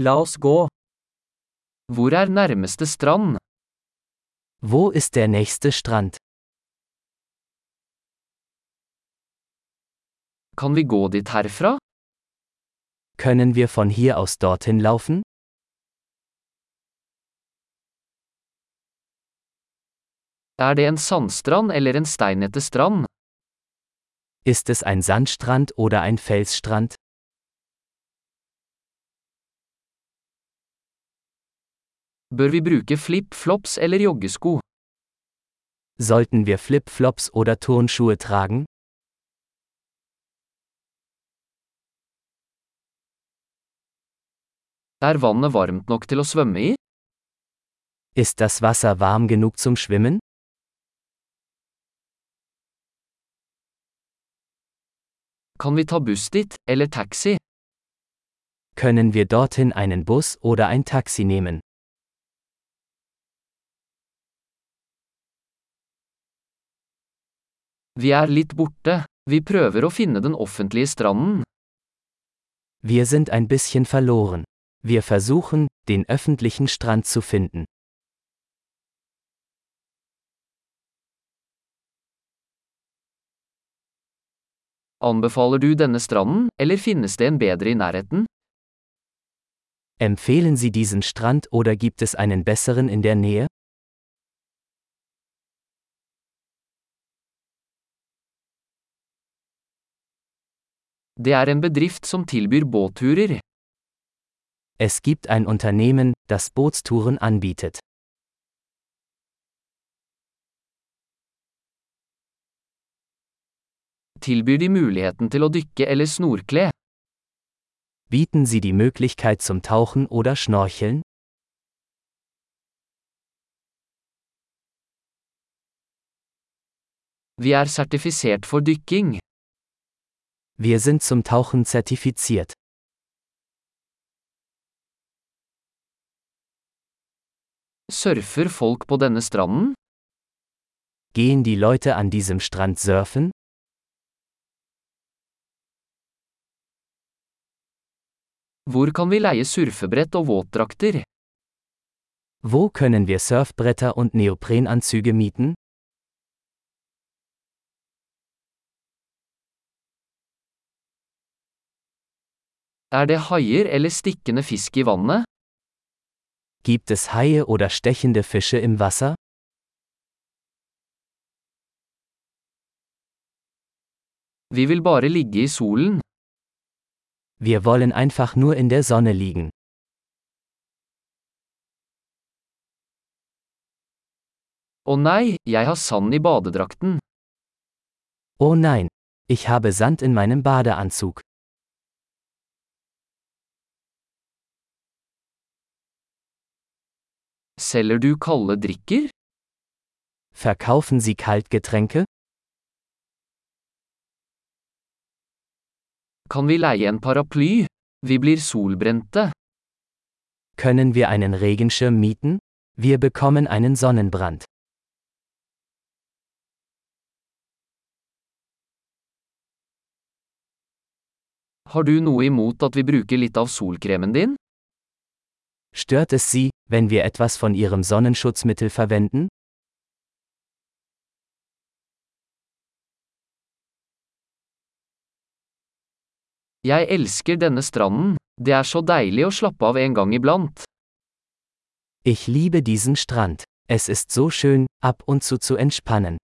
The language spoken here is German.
La oss gå. Hvor er nærmeste strand? Wo ist der nächste Strand? Kan vi gå dit herfra? Können wir von hier aus dorthin laufen? Er det en sandstrand eller en steinete strand? Ist es ein Sandstrand oder ein Felsstrand? Bør vi bruke flip-flops eller joggesko? Sollten wir Flip-Flops oder Turnschuhe tragen? Er vannet varmt nok til å svømme i? Ist das Wasser warm genug zum Schwimmen? Kan vi ta buss dit, eller taxi? Können wir dorthin einen Bus oder ein Taxi nehmen? Vi er litt borte. Vi prøver å finne den offentlige stranden. Wir sind ein bisschen verloren. Wir versuchen, den öffentlichen Strand zu finden. Anbefaler du denne stranden, eller finnes det en bedre i nærheten? Empfehlen Sie diesen Strand oder gibt es einen besseren in der Nähe? Det er en bedrift som tilbyr båtturer. Es gibt ein Unternehmen, das Bootstouren anbietet. Tilbyr de muligheten til å dykke eller snorkle? Bieten Sie die Möglichkeit zum Tauchen oder Schnorcheln? Vi er sertifisert for dykking. Wir sind zum Tauchen zertifiziert. Surfer folk på denne stranden? Gehen die Leute an diesem Strand surfen? Hvor kan vi leie surfebrett og våtdrakter? Wo können wir Surfbretter und Neoprenanzüge mieten? Er det haier eller stikkende fisk i vannet? Gibt es Haie oder stechende Fische im Wasser? Vi vil bare ligge i solen. Wir wollen einfach nur in der Sonne liegen. Å nei, jeg har sand i badedrakten. Oh nein, ich habe Sand in meinem Badeanzug. Selger du kalde drikker? Verkaufen Sie Kaltgetränke? Kan vi leie en paraply? Vi blir solbrente. Können wir einen Regenschirm mieten? Wir bekommen einen Sonnenbrand. Har du noe imot at vi bruker litt av solkremen din? Stört es Sie, wenn wir etwas von Ihrem Sonnenschutzmittel verwenden? Jeg elsker denne stranden. Det er så deilig å slappe av en gang iblant. Ich liebe diesen Strand. Es ist so schön, ab und zu zu entspannen.